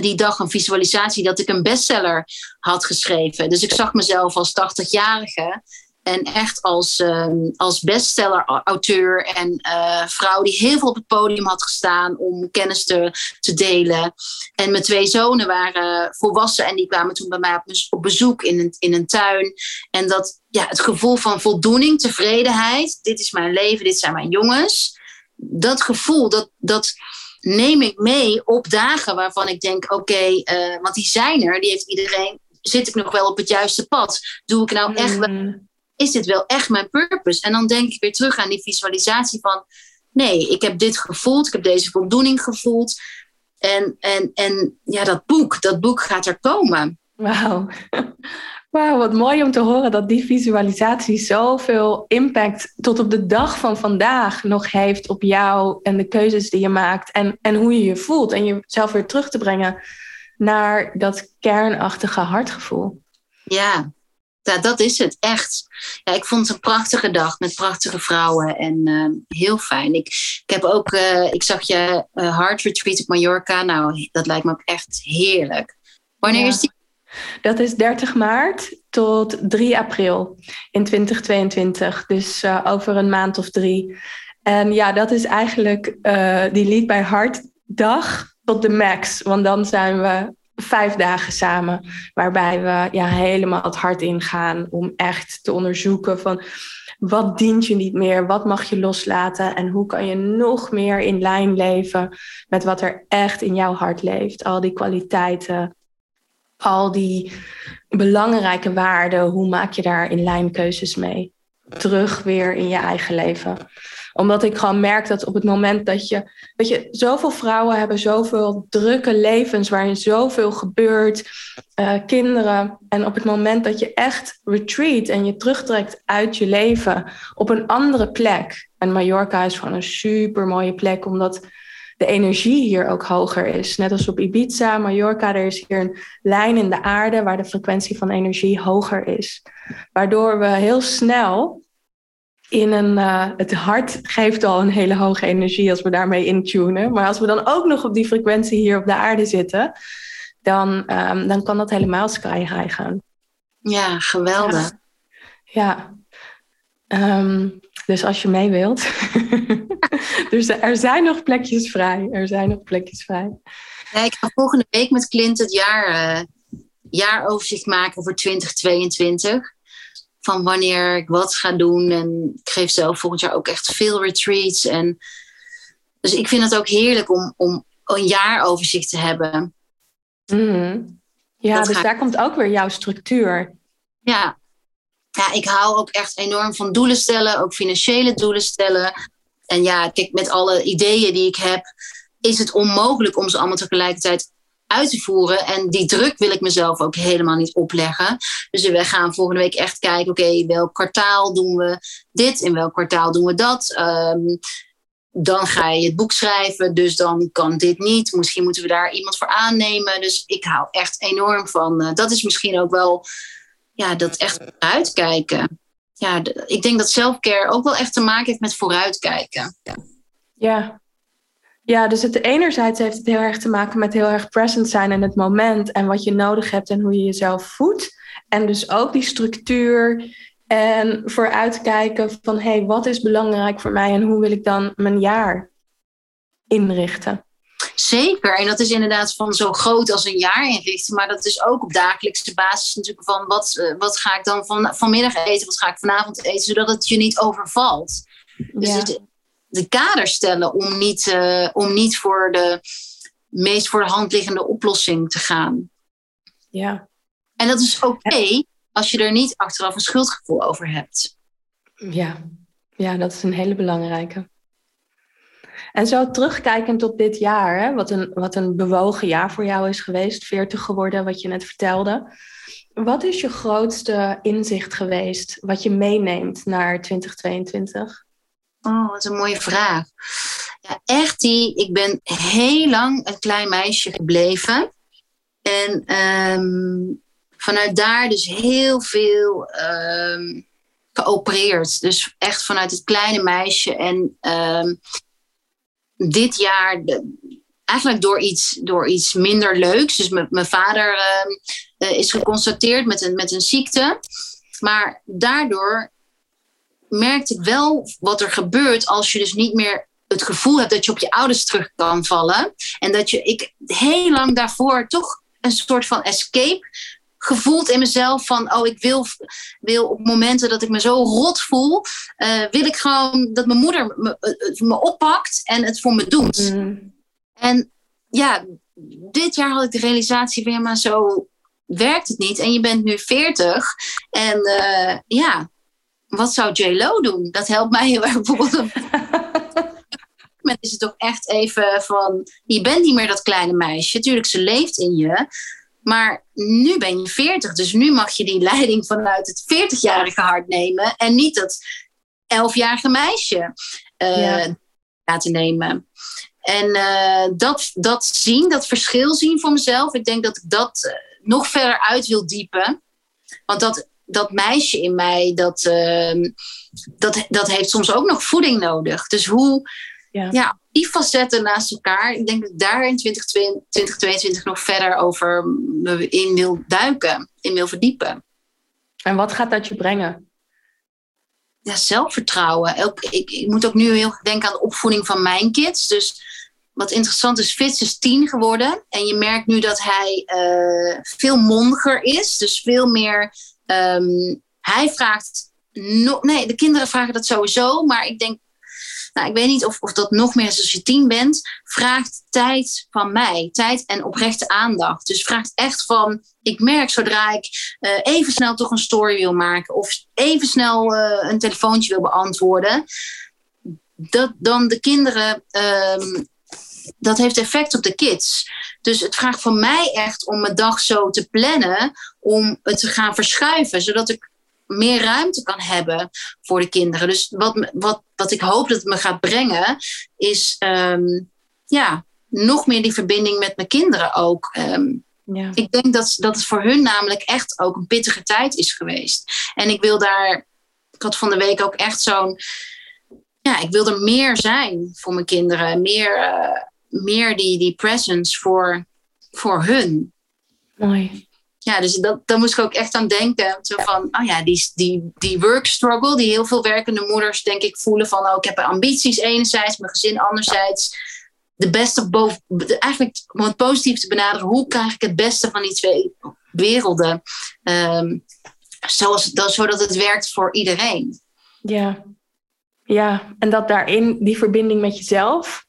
[SPEAKER 2] die dag een visualisatie dat ik een bestseller had geschreven. Dus ik zag mezelf als 80-jarige en echt als, uh, als bestseller-auteur en uh, vrouw die heel veel op het podium had gestaan om kennis te, te delen. En mijn twee zonen waren volwassen en die kwamen toen bij mij op, bezoek in een, in een tuin. En dat, ja, het gevoel van voldoening, tevredenheid, dit is mijn leven, dit zijn mijn jongens. Dat gevoel, dat, dat neem ik mee op dagen waarvan ik denk, oké, uh, want die zijn er, die heeft iedereen, zit ik nog wel op het juiste pad? Doe ik nou echt wel mm is dit wel echt mijn purpose? En dan denk ik weer terug aan die visualisatie van, nee, ik heb dit gevoeld, ik heb deze voldoening gevoeld. En, en, en ja, dat boek, dat boek gaat er komen.
[SPEAKER 1] Wauw. Wauw, wat mooi om te horen dat die visualisatie zoveel impact tot op de dag van vandaag nog heeft op jou en de keuzes die je maakt en, en hoe je je voelt. En jezelf weer terug te brengen naar dat kernachtige hartgevoel.
[SPEAKER 2] Ja, ja, dat is het, echt. Ja, ik vond het een prachtige dag met prachtige vrouwen en uh, heel fijn. Ik, ik heb ook, uh, ik zag je uh, Heart Retreat op Mallorca. Nou, dat lijkt me ook echt heerlijk. Wanneer ja. is die?
[SPEAKER 1] Dat is 30 maart tot 3 april in 2022. Dus over een maand of drie. En ja, dat is eigenlijk die Lead by Heart dag tot de max. Want dan zijn we vijf dagen samen, waarbij we ja, helemaal het hart ingaan om echt te onderzoeken van wat dient je niet meer, wat mag je loslaten en hoe kan je nog meer in lijn leven met wat er echt in jouw hart leeft. Al die kwaliteiten, al die belangrijke waarden, hoe maak je daar in lijn keuzes mee? Terug weer in je eigen leven omdat ik gewoon merk dat op het moment dat je, weet je, zoveel vrouwen hebben zoveel drukke levens waarin zoveel gebeurt, uh, kinderen. En op het moment dat je echt retreat en je terugtrekt uit je leven op een andere plek. En Mallorca is gewoon een super mooie plek, omdat de energie hier ook hoger is. Net als op Ibiza, Mallorca, er is hier een lijn in de aarde waar de frequentie van energie hoger is. Waardoor we heel snel in een, uh, het hart geeft al een hele hoge energie als we daarmee intunen. Maar als we dan ook nog op die frequentie hier op de aarde zitten, dan, um, dan kan dat helemaal sky high gaan.
[SPEAKER 2] Ja, geweldig.
[SPEAKER 1] Ja. ja. Um, dus als je mee wilt. dus er zijn nog plekjes vrij. Er zijn nog plekjes vrij.
[SPEAKER 2] Ja, ik ga volgende week met Clint het jaar, uh, jaaroverzicht maken voor 2022 van wanneer ik wat ga doen. En ik geef zelf volgend jaar ook echt veel retreats. En dus ik vind het ook heerlijk om, om een jaaroverzicht te hebben.
[SPEAKER 1] Mm. Ja, dus daar komt ook weer jouw structuur.
[SPEAKER 2] Ja. ja, ik hou ook echt enorm van doelen stellen, ook financiële doelen stellen. En ja, kijk, met alle ideeën die ik heb, is het onmogelijk om ze allemaal tegelijkertijd uit voeren. En die druk wil ik mezelf ook helemaal niet opleggen. Dus we gaan volgende week echt kijken, oké, okay, welk kwartaal doen we dit, in welk kwartaal doen we dat. Um, dan ga je het boek schrijven, dus dan kan dit niet. Misschien moeten we daar iemand voor aannemen. Dus ik hou echt enorm van. Uh, dat is misschien ook wel, ja, dat echt uitkijken. Ja, ik denk dat selfcare ook wel echt te maken heeft met vooruitkijken.
[SPEAKER 1] Ja, ja dus het enerzijds heeft het heel erg te maken met heel erg present zijn in het moment en wat je nodig hebt en hoe je jezelf voedt. En dus ook die structuur en vooruitkijken van hé, hey, wat is belangrijk voor mij en hoe wil ik dan mijn jaar inrichten?
[SPEAKER 2] Zeker, en dat is inderdaad van zo groot als een jaar inrichten. Maar dat is ook op dagelijkse basis natuurlijk van wat, uh, wat ga ik dan van, vanmiddag eten, wat ga ik vanavond eten, zodat het je niet overvalt. Dus
[SPEAKER 1] Ja.
[SPEAKER 2] het- de kader stellen om niet, eh, om niet voor de meest voor de hand liggende oplossing te gaan.
[SPEAKER 1] Ja.
[SPEAKER 2] En dat is oké als je er niet achteraf een schuldgevoel over hebt.
[SPEAKER 1] Ja. ja, dat is een hele belangrijke. En zo terugkijkend op dit jaar, hè, wat, een, wat een bewogen jaar voor jou is geweest, 40 geworden, wat je net vertelde. Wat is je grootste inzicht geweest wat je meeneemt naar 2022?
[SPEAKER 2] Oh, wat een mooie vraag. Ja, echt die, ik ben heel lang een klein meisje gebleven. En ehm, vanuit daar dus heel veel ehm, geopereerd. Dus echt vanuit het kleine meisje. En ehm, dit jaar, eigenlijk door iets, door iets minder leuks. Dus mijn vader eh, is geconstateerd met een, met een ziekte. Maar daardoor merkte ik wel wat er gebeurt als je dus niet meer het gevoel hebt dat je op je ouders terug kan vallen. En dat je, ik heel lang daarvoor toch een soort van escape gevoeld in mezelf van, oh, ik wil, wil op momenten dat ik me zo rot voel, eh, wil ik gewoon dat mijn moeder me, eh, me oppakt en het voor me doet.
[SPEAKER 1] Mm,
[SPEAKER 2] En ja, dit jaar had ik de realisatie ja, maar zo werkt het niet. En je bent nu 40 en eh, ja, wat zou J-Lo doen? Dat helpt mij heel erg bijvoorbeeld. Moment is het toch echt even van, je bent niet meer dat kleine meisje. Tuurlijk, ze leeft in je. Maar nu ben je 40, dus nu mag je die leiding vanuit het 40-jarige hart nemen en niet dat 11-jarige meisje eh,
[SPEAKER 1] Ja.
[SPEAKER 2] laten nemen. En eh, dat, dat zien, dat verschil zien voor mezelf, ik denk dat ik dat eh, nog verder uit wil diepen. Want dat, dat meisje in mij, dat, ehm, dat, dat heeft soms ook nog voeding nodig. Dus hoe,
[SPEAKER 1] Ja.
[SPEAKER 2] ja, die facetten naast elkaar, ik denk dat ik daar in 2022, 2022 nog verder over in wil duiken, in wil verdiepen.
[SPEAKER 1] En wat gaat dat je brengen?
[SPEAKER 2] ja, zelfvertrouwen. Ook, ik, ik moet ook nu heel denken aan de opvoeding van mijn kids. Dus wat interessant is, Fitz is tien geworden. En je merkt nu dat hij eh, veel mondiger is. Dus veel meer. Ehm, hij vraagt. Nee, de kinderen vragen dat sowieso. Maar ik denk. Nou, ik weet niet of, of dat nog meer als je tien bent. Vraagt tijd van mij. Tijd en oprechte aandacht. Dus vraagt echt van. Ik merk zodra ik eh, even snel toch een story wil maken. Of even snel eh, een telefoontje wil beantwoorden. Dat dan de kinderen. ehm, dat heeft effect op de kids. Dus het vraagt van mij echt om mijn dag zo te plannen. Om het te gaan verschuiven. Zodat ik meer ruimte kan hebben voor de kinderen. Dus wat, wat, wat ik hoop dat het me gaat brengen. Is ehm, ja, nog meer die verbinding met mijn kinderen ook. Ehm,
[SPEAKER 1] Ja.
[SPEAKER 2] ik denk dat, dat het voor hun namelijk echt ook een pittige tijd is geweest. En ik wil daar, ik had van de week ook echt zo'n, ja, ik wil er meer zijn voor mijn kinderen. Meer, eh, meer die, die presence voor, voor hun.
[SPEAKER 1] Mooi.
[SPEAKER 2] Ja, dus dat, daar moest ik ook echt aan denken. Zo van, oh ja, die, die, die work struggle, die heel veel werkende moeders denk ik voelen van, oh, ik heb ambities enerzijds, mijn gezin anderzijds. De beste boven, eigenlijk om het positief te benaderen, hoe krijg ik het beste van die twee werelden? Ehm, zoals, dat, zodat het werkt voor iedereen.
[SPEAKER 1] Ja. Ja, en dat daarin die verbinding met jezelf,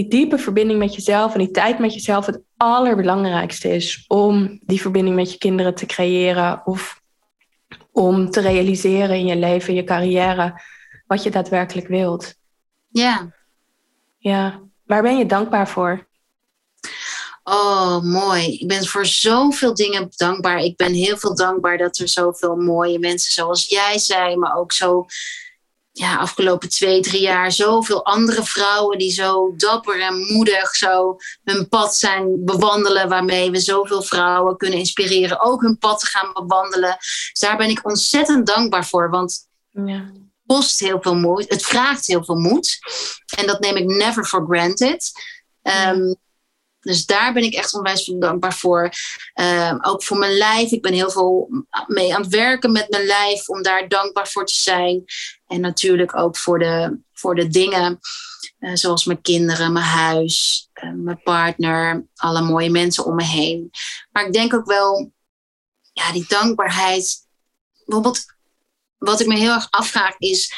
[SPEAKER 1] die diepe verbinding met jezelf en die tijd met jezelf het allerbelangrijkste is om die verbinding met je kinderen te creëren of om te realiseren in je leven, je carrière, wat je daadwerkelijk wilt.
[SPEAKER 2] Ja,
[SPEAKER 1] Ja, waar ben je dankbaar voor?
[SPEAKER 2] oh mooi. Ik ben voor zoveel dingen dankbaar. Ik ben heel veel dankbaar dat er zoveel mooie mensen zoals jij zijn, maar ook zo ja, afgelopen twee, drie jaar zoveel andere vrouwen die zo dapper en moedig zo hun pad zijn bewandelen, waarmee we zoveel vrouwen kunnen inspireren ook hun pad te gaan bewandelen. Dus daar ben ik ontzettend dankbaar voor, want
[SPEAKER 1] Ja.
[SPEAKER 2] het kost heel veel moeite, het vraagt heel veel moed en dat neem ik never for granted. Ehm, dus daar ben ik echt onwijs dankbaar voor. Ehm, ook voor mijn lijf. Ik ben heel veel mee aan het werken met mijn lijf om daar dankbaar voor te zijn. En natuurlijk ook voor de, voor de dingen Uh, zoals mijn kinderen, mijn huis, uh, mijn partner, alle mooie mensen om me heen. Maar ik denk ook wel, ja, die dankbaarheid. Bijvoorbeeld, wat ik me heel erg afvraag is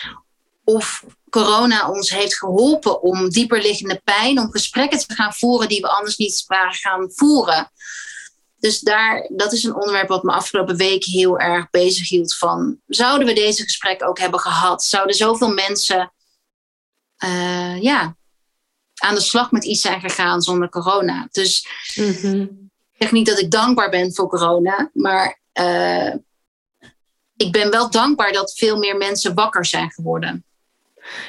[SPEAKER 2] of corona ons heeft geholpen om dieperliggende pijn, om gesprekken te gaan voeren die we anders niet waren gaan voeren. Dus daar, dat is een onderwerp wat me afgelopen week heel erg bezig hield. Van, zouden we deze gesprekken ook hebben gehad? Zouden zoveel mensen uh, ja, aan de slag met iets zijn gegaan zonder corona? Dus mm ik zeg niet dat ik dankbaar ben voor corona, maar uh, ik ben wel dankbaar dat veel meer mensen wakker zijn geworden.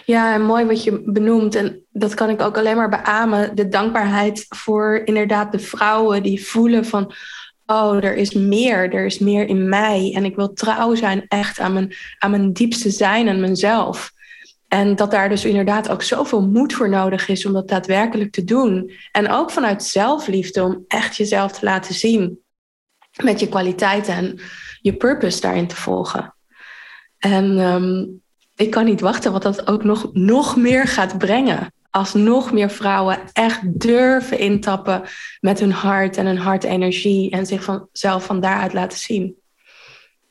[SPEAKER 1] Ja, mooi wat je benoemt. En dat kan ik ook alleen maar beamen. De dankbaarheid voor inderdaad de vrouwen die voelen van... oh, er is meer, er is meer in mij. En ik wil trouw zijn echt aan mijn, aan mijn diepste zijn en mezelf. En dat daar dus inderdaad ook zoveel moed voor nodig is om dat daadwerkelijk te doen. En ook vanuit zelfliefde om echt jezelf te laten zien. Met je kwaliteiten en je purpose daarin te volgen. En um, ik kan niet wachten wat dat ook nog, nog meer gaat brengen. Als nog meer vrouwen echt durven intappen met hun hart en hun hartenergie en zich vanzelf van daaruit laten zien.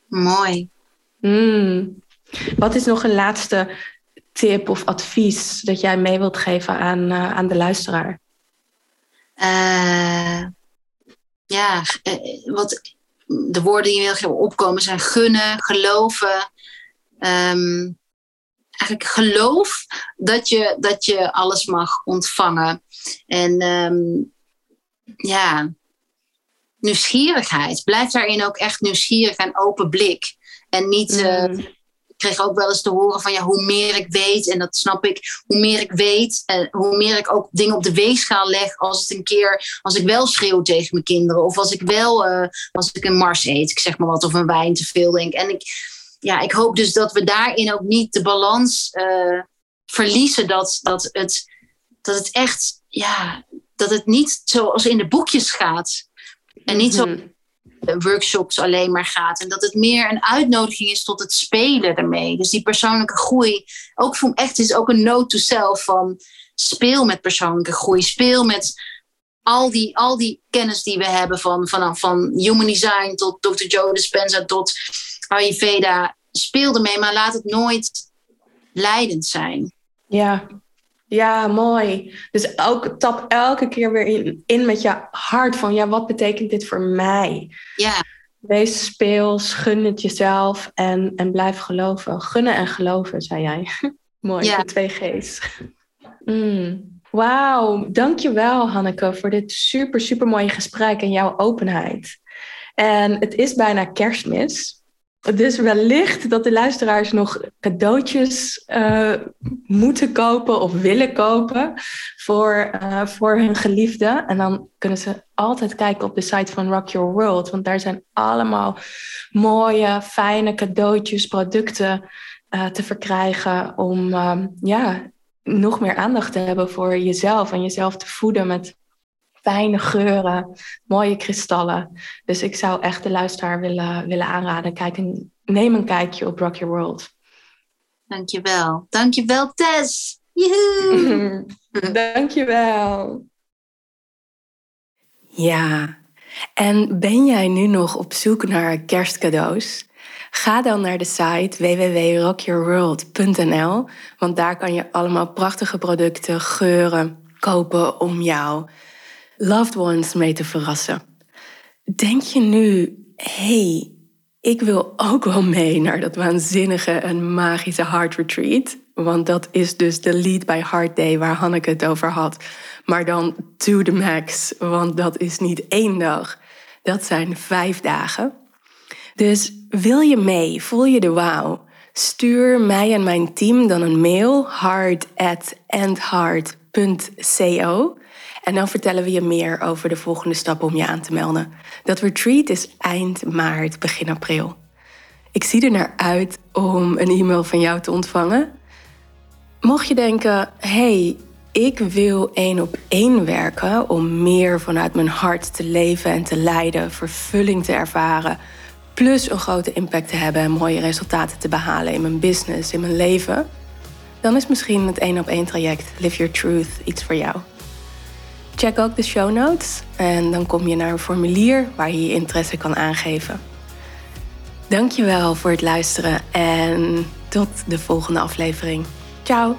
[SPEAKER 2] Mooi.
[SPEAKER 1] Mm. Wat is nog een laatste tip of advies dat jij mee wilt geven aan, uh, aan de luisteraar?
[SPEAKER 2] Uh, ja, eh, wat de woorden die heel veel opkomen zijn gunnen, geloven, um, eigenlijk geloof dat je, dat je alles mag ontvangen. En um, ja, nieuwsgierigheid. Blijf daarin ook echt nieuwsgierig en open blik. En niet. Uh, ik kreeg ook wel eens te horen van ja, hoe meer ik weet, en dat snap ik, hoe meer ik weet, en hoe meer ik ook dingen op de weegschaal leg als het een keer, als ik wel schreeuw tegen mijn kinderen, of als ik wel, uh, als ik een mars eet, ik zeg maar wat, of een wijn te veel denk. En ik, ja, ik hoop dus dat we daarin ook niet de balans uh, verliezen. Dat, dat, het, dat het echt, ja, dat het niet zoals in de boekjes gaat. En niet zo mm workshops alleen maar gaat. En dat het meer een uitnodiging is tot het spelen ermee. Dus die persoonlijke groei. Ook voor echt is ook een note to self van speel met persoonlijke groei. Speel met al die, al die kennis die we hebben van, van, van human design tot Dr. Joe Dispenza tot Ayurveda, speel ermee, maar laat het nooit leidend zijn.
[SPEAKER 1] Ja, ja, mooi. Dus ook tap elke keer weer in, in met je hart van, ja, wat betekent dit voor mij?
[SPEAKER 2] Ja.
[SPEAKER 1] Wees speels, gun het jezelf en, en blijf geloven. Gunnen en geloven, zei jij. mooi, ja. de twee G's. Mm. Wauw, dankjewel Hanneke voor dit super, super mooie gesprek en jouw openheid. En het is bijna kerstmis. Dus wellicht dat de luisteraars nog cadeautjes uh, moeten kopen of willen kopen voor, uh, voor hun geliefde. En dan kunnen ze altijd kijken op de site van Rock Your World. Want daar zijn allemaal mooie, fijne cadeautjes, producten uh, te verkrijgen. Om ja, nog meer aandacht te hebben voor jezelf en jezelf te voeden met fijne geuren, mooie kristallen. Dus ik zou echt de luisteraar willen, willen aanraden. Kijk een, neem een kijkje op Rock Your World.
[SPEAKER 2] Dankjewel. Dankjewel, Tess.
[SPEAKER 1] Joehoe. Dankjewel.
[SPEAKER 3] Ja, en ben jij nu nog op zoek naar kerstcadeaus? Ga dan naar de site www.rockyourworld.nl, want daar kan je allemaal prachtige producten, geuren kopen om jou loved ones mee te verrassen. Denk je nu, hey, ik wil ook wel mee naar dat waanzinnige en magische Heart Retreat? Want dat is dus de Lead by Heart Day waar Hanneke het over had. Maar dan to the max, want dat is niet één dag. Dat zijn vijf dagen. Dus wil je mee? Voel je de wow? Stuur mij en mijn team dan een mail hard at en dan vertellen we je meer over de volgende stappen om je aan te melden. Dat retreat is eind maart, begin april. Ik zie er naar uit om een e-mail van jou te ontvangen. Mocht je denken, hey, ik wil één op één werken om meer vanuit mijn hart te leven en te leiden, vervulling te ervaren, plus een grote impact te hebben en mooie resultaten te behalen in mijn business, in mijn leven dan is misschien het 1 op 1 traject Live Your Truth iets voor jou. Check ook de show notes en dan kom je naar een formulier waar je je interesse kan aangeven. Dankjewel voor het luisteren en tot de volgende aflevering. Ciao!